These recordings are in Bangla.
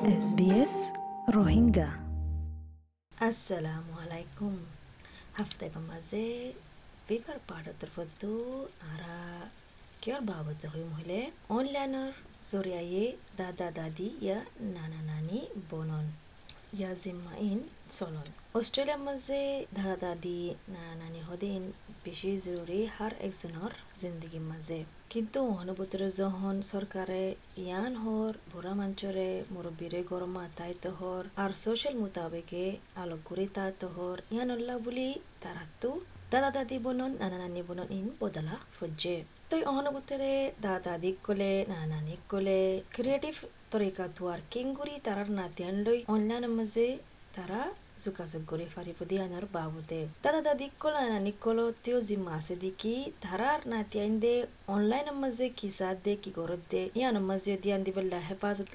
SBS Rohingya assalamu alaikum haftega maze বিবার পাঠতের ফদ্দু আরা কিয়র বাবদ হই মহিলে অনলাইনের জরিয়ায়ে দাদা দাদি ইয়া নানা নানি বনন ইয়া জিম্মা অস্ট্রেলিয়ার মাঝে দাদা দাদি নানা নানি হদিন বেশি জরুরি হার একজনের জিন্দগির মাঝে কিন্তু অনুভূতির যখন সরকারে ইয়ান হর বুড়া মাঞ্চরে মুরব্বীরে গরম তাইত হর আর সোশ্যাল মোতাবেকে আলোক করে তাইত হর ইয়ান আল্লাহ বলি তারাতো দাদা দাদি বনন নানা নানি বনন ইন বদলা ফুজে তই অনুভূতিরে দাদা দাদিক কলে নানা নানিক কলে ক্রিয়েটিভ তরিকা দুয়ার কিংগুরি তারার নাতিয়ান লই অনলাইন মাঝে তারা যোগাযোগ করে ফারিব দিয়ানোর বাবদে দাদা দাদি কল নানি কল তেও জিম্মা আছে দেখি ধারার নাতিয়াইন দে অনলাইন মাঝে কিসাত দে কি গরত দে ইয়ান মাঝে দিয়ান দিবল্লা হেফাজত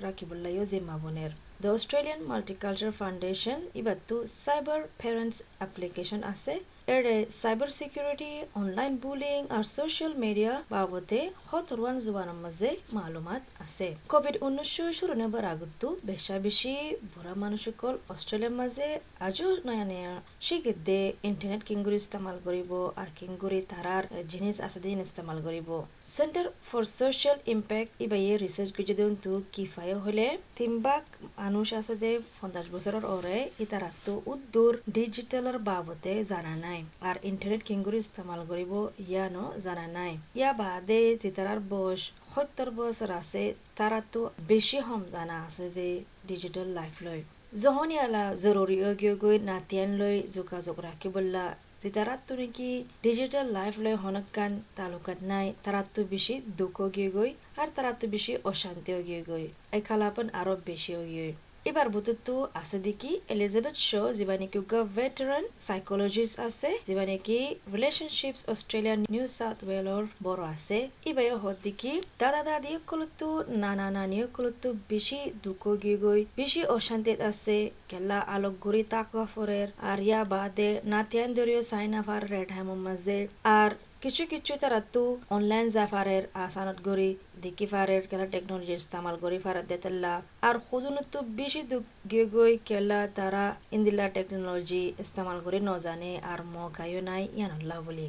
এর সাইবার সিকিউরিটি অনলাইন বুলিং আর সোশ্যাল মিডিয়া বাবদে হতরওয়ান জুবানের মাঝে মালুমাত আছে। কোভিড উনিশশো শুরু নেবার আগতো বেশা বেশি বুড়া মানুষসকল অস্ট্রেলিয়ার মাঝে আজও নয়া নয়া শিখিদে ইন্টারনেট কিংগুরি ইস্তেমাল করিব আর কিংগুরি তারার জিনিস আছে দিন ইস্তেমাল করিব। সেন্টার ফর সোশ্যাল ইম্প্যাক্ট ইবাইয়ে রিসার্চ করে যদি তু কিফায় হলে তিনবাক মানুষ আছে দে পঞ্চাশ বছরের ওরে ইতারাতো উদ্দূর ডিজিটালের বাবদে জানা নাই। আর ইন্টারনেট কিংগুরি ইস্তেমাল করিব ইয়ানো জানা নাই। ইয়া বাদে যেতারার বয়স সত্তর বছর আছে তারা তো বেশি হম জানা আছে দে ডিজিটাল লাইফ লৈ। জহনি আলা জরুরি গৈ নাতিয়ান লৈ যোগাযোগ রাখিবল্লা যেতারাতো নাকি ডিজিটাল লাইফ লৈ হনকান তালুকাত নাই তারাতো বেশি দুঃখ গিয়ে গই আর তারাতো বেশি অশান্তিও গিয়ে গই এই খালাপন আরও বেশি গিয়ে এবার বুতুতো আছে দেখি এলিজাবেথ শো যিবা নেকি ভেটারান সাইকোলজিস্ট আছে যিবা নেকি রিলেশনশিপস অস্ট্রেলিয়ান নিউ সাউথ ওয়েলর বড় আছে। ইবাই হত দেখি, দাদা দাদি কলতো নানা নানি কলতো বেশি দুঃখ গিয়ে গই বেশি অশান্তিত আছে, কেলা আলোক ঘুরি তাকা ফরের আর ইয়া বাদে নাতিয়ান দরিও সাইনাফার রেড হ্যামো মাঝে আর কিছু কিছু তারা তো অনলাইন জাফারের আসানত গড়ি দেখি ফারের খেলা টেকনোলজি ইস্তেমাল করি ফারাত দেতাল্লা আর খুদুন তো বেশি গিয়ে গই খেলা তারা ইন্দিলা টেকনোলজি ইস্তেমাল করে নজানে আর ম গায়ও নাই ইয়ানুল্লাহ বলি।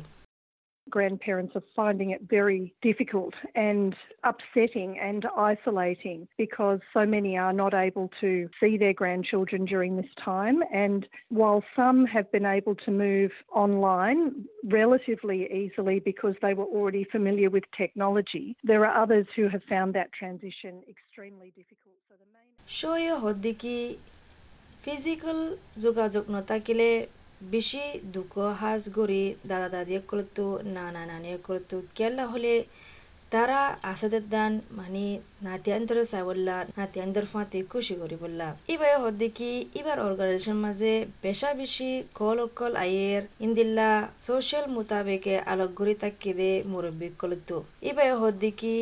grandparents are finding it very difficult and upsetting and isolating because so many are not able to see their grandchildren during this time. And while some have been able to move online relatively easily because they were already familiar with technology, there are others who have found that transition extremely difficult. So the main শোয়ে হদ্দিকি physical যোগাযোগ নথাকিলে বেশি দুঃখ হাজ গড়ি দাদা দাদি করতো, নানা নানি করতো। কেলা হলে তারা আসাদের দান মানে নাতিয়ান্তর চাইবল্লা নাতিয়ান্তর ফাঁতে খুশি করি বললা। এবার হদ্দে কি এবার অর্গানাইজেশন মাঝে বেশা বেশি, কল অকল আয়ের। ইন্দিল্লা সোশ্যাল মোতাবেকে আলোক ঘুরি তাকি দে মুরব্বী কলতো এবার হদ্দে কি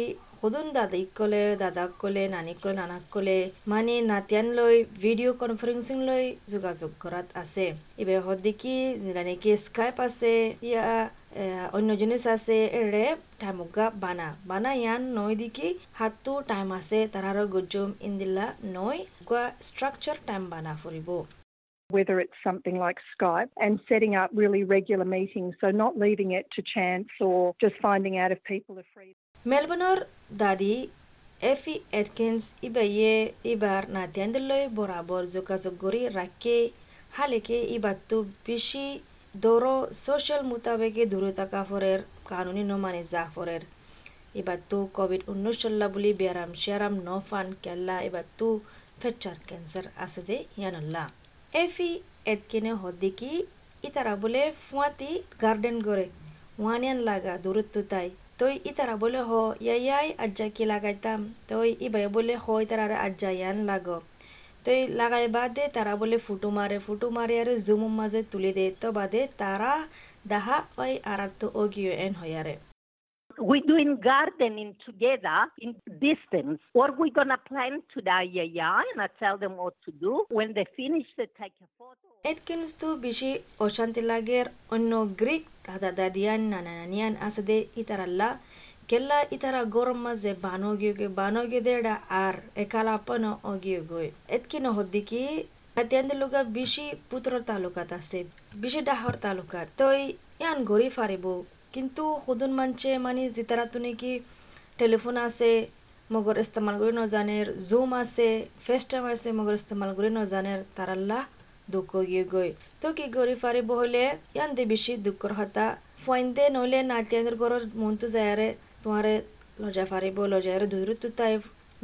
সদন দাদাইক কলে দাদাক কলে নানিক কলে নানাক কলে মানে নাতিয়ান লৈ ভিডিঅ' কনফাৰেন্সিং লৈ যোগাযোগ কৰাত আছে এবার হদ্দিকি নাকি স্কাইপ আছে ইয়া অন্য জিনিস আছে এরে টাইমুগা বানা বানা ইয়ান নয় দিকি হাতটো টাইম আছে তারার গজুম ইন্দিল্লা নয় গুয়া স্ট্রাকচার টাইম বানা ফুরিব whether it's something like Skype, and setting up really regular meetings. So, not leaving it to chance or just finding out if people are free. মেলবোর্নৰ দাদি এফি এটকিন্স ইবাইয়ে ইবার নাতিয়ান্দলৈ বরাবর যোগাযোগ রাখে হালেকে ইবারতো বেশি দৌড় সোশ্যাল মোতাবেকে দূরে থাকা ফরের কানুনি নমানি যা ফরের এবার তো কোভিড উনিশ চল্লা বুলি ব্যারাম শিয়ারাম ন ফান কেল্লা এবার তো ফেচার ক্যান্সার আছে দে ইয়ানল্লা এফি এটকিনে হদ্দিকি ইতারা বলে ফুয়াতি গার্ডেন করে ওয়ানিয়ান লাগা দূরত্ব তাই তই ইতারা বলে হ ইয়াই আজ্জা কি লাগাইতাম তই ইবাই বলে হ ইতারা আজ্জা ইয়ান লাগ তই লাগাই বাদে তারা বলে ফুটু মারে ফুটু মারে আর জুমুম মাঝে তুলে দে তো বাদে তারা দাহা ওই আর তো অগিও এন হয়ারে we doing gardening together in distance. What Or we gonna plant today, yeah, yeah, and I tell them what to do. When they finish, they take a photo. এতকিনস্তু বেশি অশান্তি লাগের অন্য গ্রিক দাদা দাদিয়ান নানা নানিয়ান আছে দে ইতারাল্লা কেলা ইতারা গরম মাঝে বানো গিয়ে গে বানো গিয়ে দেড়া আর একালা পানো অগিয়ে গই এতকি নহদ্দিকি হাতিয়ান্দের লোকা বেশি পুত্র তই কিন্তু সদুন মানছে মানে জিতারা তুনি কি টেলিফোন আছে মগর ইস্তেমাল করে নজানের জুম আছে ফেস টাইম আছে মগর ইস্তেমাল করে নজানের তারাল্লাহ দুঃখ গিয়ে গই তো কি গরি ফারিব হলে, ইয়ান দে বেশি দুঃখর হতা। ফয়েন্দে নইলে নাতিয়ানের ঘরের মনটো যায়ারে তোমারে লজা ফারিব লজারে ধৈর্য তুতাই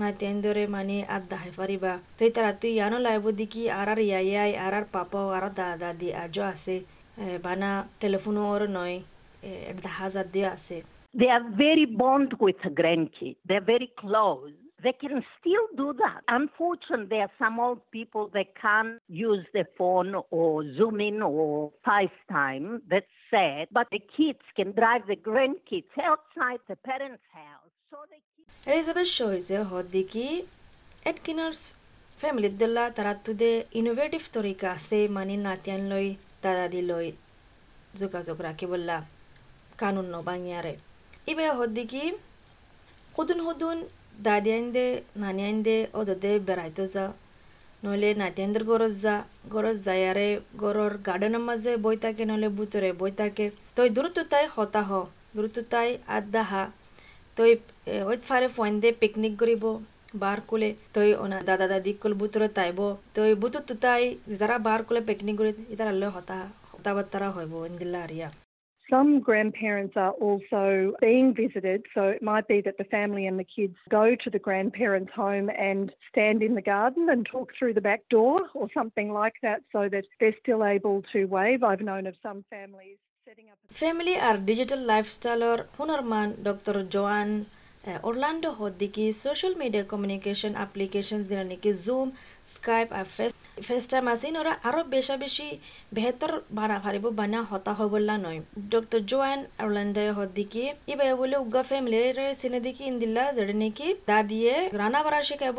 নাতিয়ান্দরে মানে আদা হাই ফারিবা তো তারা তুই ইয়ানো লাইব দিকি আর আর ইয়াই আর আর পাপা আর দাদা দাদি আজও আছে। বানা টেলিফোনও ওর নয় একটা হাজার দিয়ে আছে They are very bond with the grandkids. They're very close. They can still do that. Unfortunately, there are some old people that can't use the phone or Zoom in or FaceTime. That's sad. But the kids can drive the grandkids outside the parents' house. So they Elizabeth Shoise hodiki Atkinners ফ্যামিলির দল্লা তারা তুদে ইনোভেটিভ তরিকা আছে মানি নাতিয়ান লই দাদাদি লই যোগাযোগ রাখি ইবে হদ্দিকি হুদুন হুদুন দাদি আইন্দে নানি আইন্দে ওদে বেড়াইতে যা নইলে নাতিয়ানদের গরজ যা গরজ যায়ারে গরর গার্ডেনের মাঝে বই থাকে নইলে বুতরে বই থাকে তই দূরত্ব তাই হতা হ দূরত্ব তাই আদা হা তই ওই ফারে ফোন দে পিকনিক করিব বার কুলে তই ওনা দাদা দাদি কুল বুতরে তাইব তই বুতর তুতাই যারা বার কুলে পিকনিক করে ইতারা লে হতা হতা বাত্তারা হইব ইন্দিল্লা আরিয়া Some grandparents are also being visited, so it might be that the family and the kids go to the grandparents' home and stand in the garden and talk through the back door or something like that so that they're still able to wave. I've known of some families setting up. Family are digital lifestyler Hunarman Dr. Joanne uh, Orlando, hodiki social media communication applications applications जैसे कि जूम FaceTime আছে ওরা আরও বেশা বেশি বেহতর বানা পারিব বানা হতা হবল্লা নয়। ডক্টর জোয়ান অরল্যান্ডো হদিকি ইবে বলে উগা ফ্যামিলির সিনে দিকি ইন্দিল্লা যেটা নাকি দাদিয়ে রানা বারা শিখাব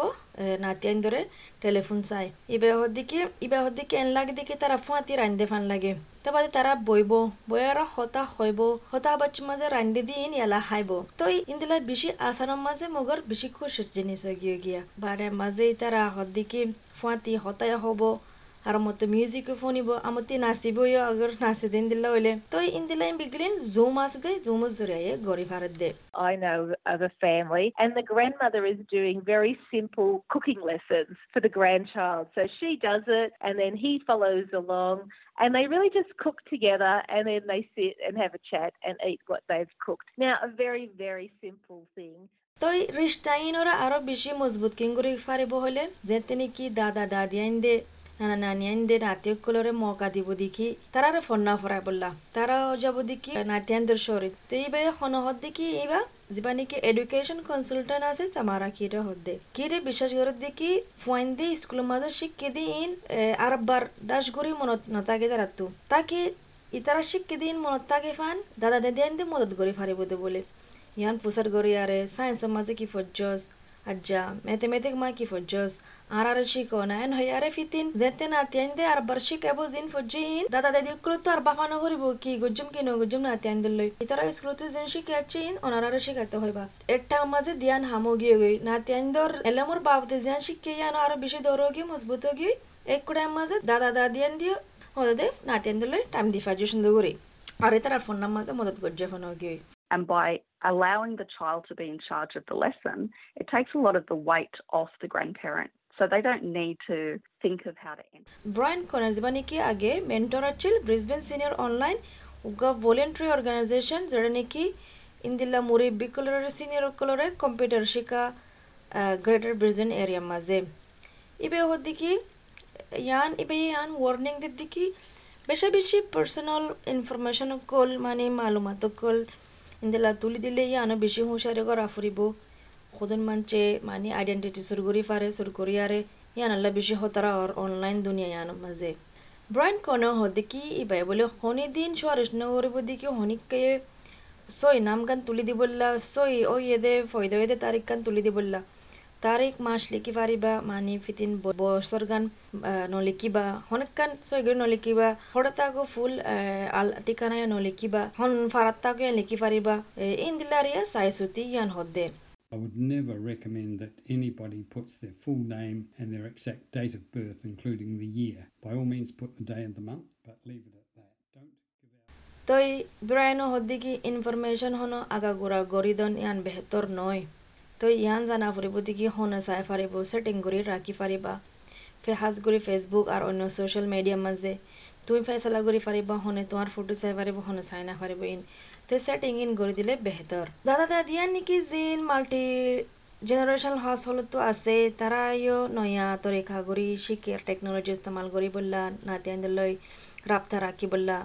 নাতিয়ান ধরে টেলিফোন চাই। ইবে হদিকি ইবে হদিকি এন লাগে দিকে তারা ফুয়াতি রান্ধে ফান লাগে। তারপরে তারা বইব বইয়ার হতা হইব, হতা বাচ্চ মাঝে রান্ধে দিন ইয়ালা হাইব। তো ইন্দিলা বেশি আসানোর মাঝে মগর বেশি খুশির জিনিস গিয়ে গিয়া। বারে মাঝে তারা হদিকি ফুয়াতি হতায় হব আর মতো মিউজিক ফোনিব আমতি নাচিব আগর নাচি দিন দিলা হইলে তো ইন দিলা বিগলিন জুম আছে দে জুম জরিয়ে গড়ি ফারত দে I know of a family and the grandmother is doing very simple cooking lessons for the grandchild. So she does it and then he follows along and they really just cook together and then they sit and have a chat and eat what they've cooked. Now a very, very simple thing. তই রিস্তাইন ওরা আরো বেশি মজবুত কিং করে ফারিব হলে যে তিনি কি দাদা দাদি আইন দে নানা নানি আইন দে নাতিক কলরে মৌকা দিব দেখি তারা ফোন না ফরাই বললা। তারা যাব দেখি নাতিয়ানদের শরীর তো এইবার হনহত দেখি এইবা যিবা নেকি এডুকেশন কনসালটেন্ট আছে চামারা কিরে হদ্দে কিরে বিশ্বাস করে দেখি, ফুয়াইন দে স্কুলের মাঝে শিক্ষে দিন আরবার দাস গরি মনত নতাকে তারা তো। তাকে ইতারা শিক্ষে দিন, মনত তাকে ফান, দাদা দাদি আইন দে মদত করি ফারিব দে বলে। ইয়ান পুসার গরি আরে সায়েন্সের মাঝে কি ফজ্জস? আজ্জা ম্যাথমেটিক মা কি ফজ্জস আর আর শিখো না এন হই আরে ফিতিন যেতে না তিয়ান দে আর বার শিখাব জিন ফজ্জিন দাদা দাদি কুলো তো আর বাফানো করিব কি গুজুম কি নো গুজুম না তিয়ান দিল ইতারা স্কুল তো জিন শিখাচ্ছিন ওনার আর শিখাতে হইবা একটা মাঝে দিয়ান হামো গিয়ে গই না তিয়ান দর এলামোর বাবদে জিয়ান শিখে ইয়ানো আরও বেশি দৌড় গিয়ে মজবুত গিয়ে এক কুড়ার মাঝে দাদা দাদিয়ান দিও হদে না তিয়ান দিল টাইম দিফা যে সুন্দর করে আর তারা ফোন নাম মাঝে মদত করছে ফোন গিয়ে by allowing the child to be in charge of the lesson, it takes a lot of the weight off the grandparent. So they don't need to think of how to enter. Brian বানিকি আগে মেন্টর আছিল ব্রিসবেন সিনিয়র অনলাইন উগা ভলেন্টারি অর্গানাইজেশন যেটা নাকি ইন্দিল্লা মুরি বিকলরের সিনিয়র কলরে কম্পিউটার শিকা গ্রেটার ব্রিসবেন এরিয়া মাঝে ইবে হদ্দিকি ইয়ান ইবে ইয়ান ওয়ার্নিং দিদ্দিকি বেশি বেশি পার্সোনাল ইনফরমেশন কল মানে মালুমাত কল ইন্দিলা তুলি দিলে ইয়ানো বেশি হুঁশারি করা ফুরিব। খুদন মানছে মানে আইডেন্টিটি সুর করি ফারে সুর করি আরে ইয়ান বেশি হতারা আর অনলাইন দুনিয়া ইয়ানো মাঝে ব্রাইন কন হতে কি ই ভাই বলে হনি দিন সোয়ারিশ করিব দিকে হনিকে সই Tarik তাৰিখ liki লিখিবাৰিবা মানি ফিটিন বছৰ গান নলিখিবা হনকান চৈগুৰি নলিখিবা সৰতাকো ফুল আল টিকানায় নলিখিবা হন ফাৰাত্তাকে লিখি পাৰিবা ইন্দিলাৰিয়ে চাই চুটি yan hodde I would never recommend that anybody puts their full name and their exact date of birth, including the year. By all means, put the day and the month, but leave it at that. Don't give out. Toi, Brian, no hodiki information hono agagura goridon yan behetor noi. তই ইয়ান জানা ফুরিব দিকি হনে চাই ফারিব সেটিং কৰি ৰাখি ফাৰিবা। ফেহাজ কৰি ফেচবুক আৰু অন্য ছ'চিয়েল মিডিয়াৰ মাজে। তুমি ফেচলা কৰি ফাৰিবা হনে তোমাৰ ফটো চাই ফাৰিব হনে চাই নাফাৰিব ইন। তে সেটিং ইন করে দিলে বেহতর দাদা, দাদিয়া নাকি জিন মাল্টি জেনারেশন হাউসহোল্ড আছে তারা ইয় নয়া তরিকা করি শিখে টেকনোলজি ইস্তেমাল করি বললা নাতিয়ানদের রাপ্তা রাখি বললা।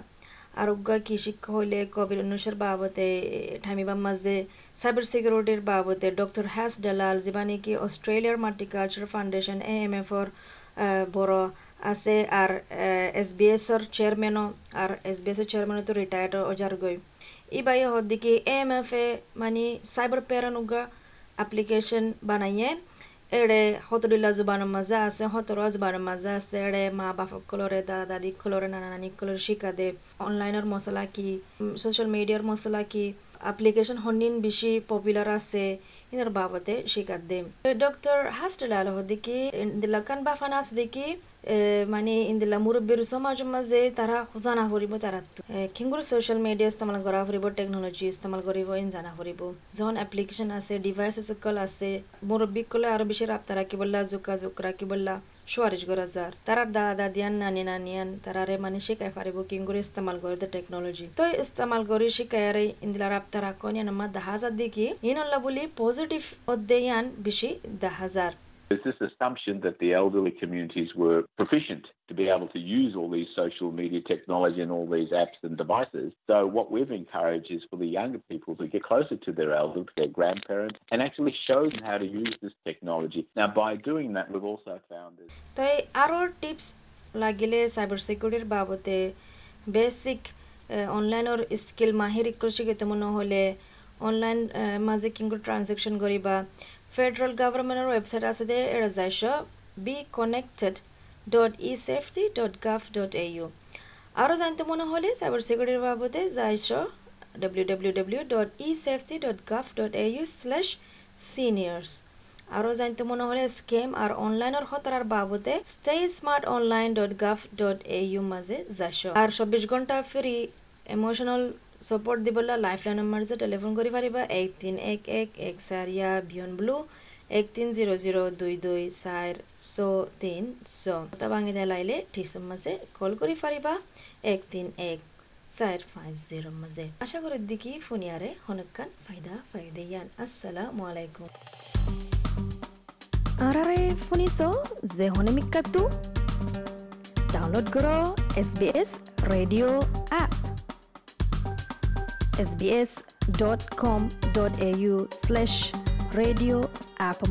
আরোগ্য কি শিক্ষা হইলে কোভিড উনিশের বাবদে ঠামিবার মাঝে সাইবার সিকিউরিটির বাবদে ডক্টর হ্যাস ডালাল যিবা নাকি অস্ট্রেলিয়ার মাল্টিকালচার ফাউন্ডেশন এ এম এফর বড় আছে, আর এস বি এসর চেয়ারম্যানও, আর এস বি এসের চেয়ারম্যানও তো রিটায়ার্ড অজার গই ইবাই হদ্দিকে এম এফ এ মানে সাইবার প্যারানুগা অ্যাপ্লিকেশন বানাইয়ে এৰে সতৰিলা জোবাৰ মাজা আছে সতৰ জোবাৰ মাজা আছে এৰে মা বাপক কলৰে দাদা দাদী কলৰে নানা নানীক কলৰে শিকা দে অনলাইনৰ মচলা কি ছ'চিয়েল মিডিয়াৰ মচলা কি এপ্লিকেশ্যন শুনিন বেছি পপুলাৰ আছে ইনার বাবতে শিকার দে ডক্টর হাস্টেলাল হদিকি দিলাকান বাফান আছে দেখি মানে ইন্দিলা মুরব্বীর সমাজ মাঝে তারা জানা করিব তারা কিংগুর সোশ্যাল মিডিয়া ইস্তেমাল করা করিব টেকনোলজি ইস্তেমাল করিব ইন জানা করিব যখন অ্যাপ্লিকেশন আছে ডিভাইস সকল আছে মুরব্বী কলে আরও বেশি রাপ্তা রাখিবল্লা যোগাযোগ রাখিবল্লা সুয়ারিশ গরাজার তারার দাদা দাদিয়ান নানি নানিয়ান তারারে মানে শিকাই পারিব করে ইস্তেমাল করে দে টেকনোলজি তো ইস্তেমাল করে শিকায়ারে ইন্দিলা রাপ্তা রাখন ইয়ান আমার দাহাজার দিকে ইনল্লা বলি পজিটিভ অধ্যয়ান বেশি দাহাজার There's this assumption that the elderly communities were proficient to be able to use all these social media technology and all these apps and devices. So what we've encouraged is for the younger people to get closer to their elders, their grandparents, and actually show them how to use this technology. Now, by doing that, we've also found this. তাই আরও টিপস লাগিলে সাইবার সিকিউরিটির বাবদে বেসিক অনলাইনৰ স্কিল মাহিৰ শিকিতে মনে হ'লে অনলাইন মাজে কিংকু ট্ৰানজেকশ্যন কৰিবা ফেডারেল গভর্নমেন্টের ওয়েবসাইট আছে দে এরা যাইছ be connected dot e safety dot gov dot A U আরও জানতে মনে হলে সাইবার সিকিউরিটির বাবদে যাইছ W W W dot e safety dot gov dot A U slash seniors আরও জানতে মনে হলে স্কেম আর অনলাইনের খতরার বাবদে stay smart online dot gov dot A U মাঝে যাইছ আর চব্বিশ ঘণ্টা ফ্রি ইমোশনাল সপোর্ট দিবলা লাইফ লাইন নম্বৰ যে টেলিফোন কৰি পাৰিবা এক তিন এক এক এক চাৰিয়া বিয়ন ব্লু এক তিন জিৰ' জিৰ' দুই দুই চাৰ ছ তিন ছ তা ভাঙি লাইলে ঠিসম মাঝে কল কৰি পাৰিবা এক তিন এক চার পাঁচ জিরোর মাঝে আশা করি দিকি ফুনিয়ারে হনকান ফায়দা ফায়দে ইয়ান। আসসালামু আলাইকুম। আরারে ফুনিস যে হনে মিক্কাতু ডাউনলোড করো S B S radio app sbs.com.au slash radio app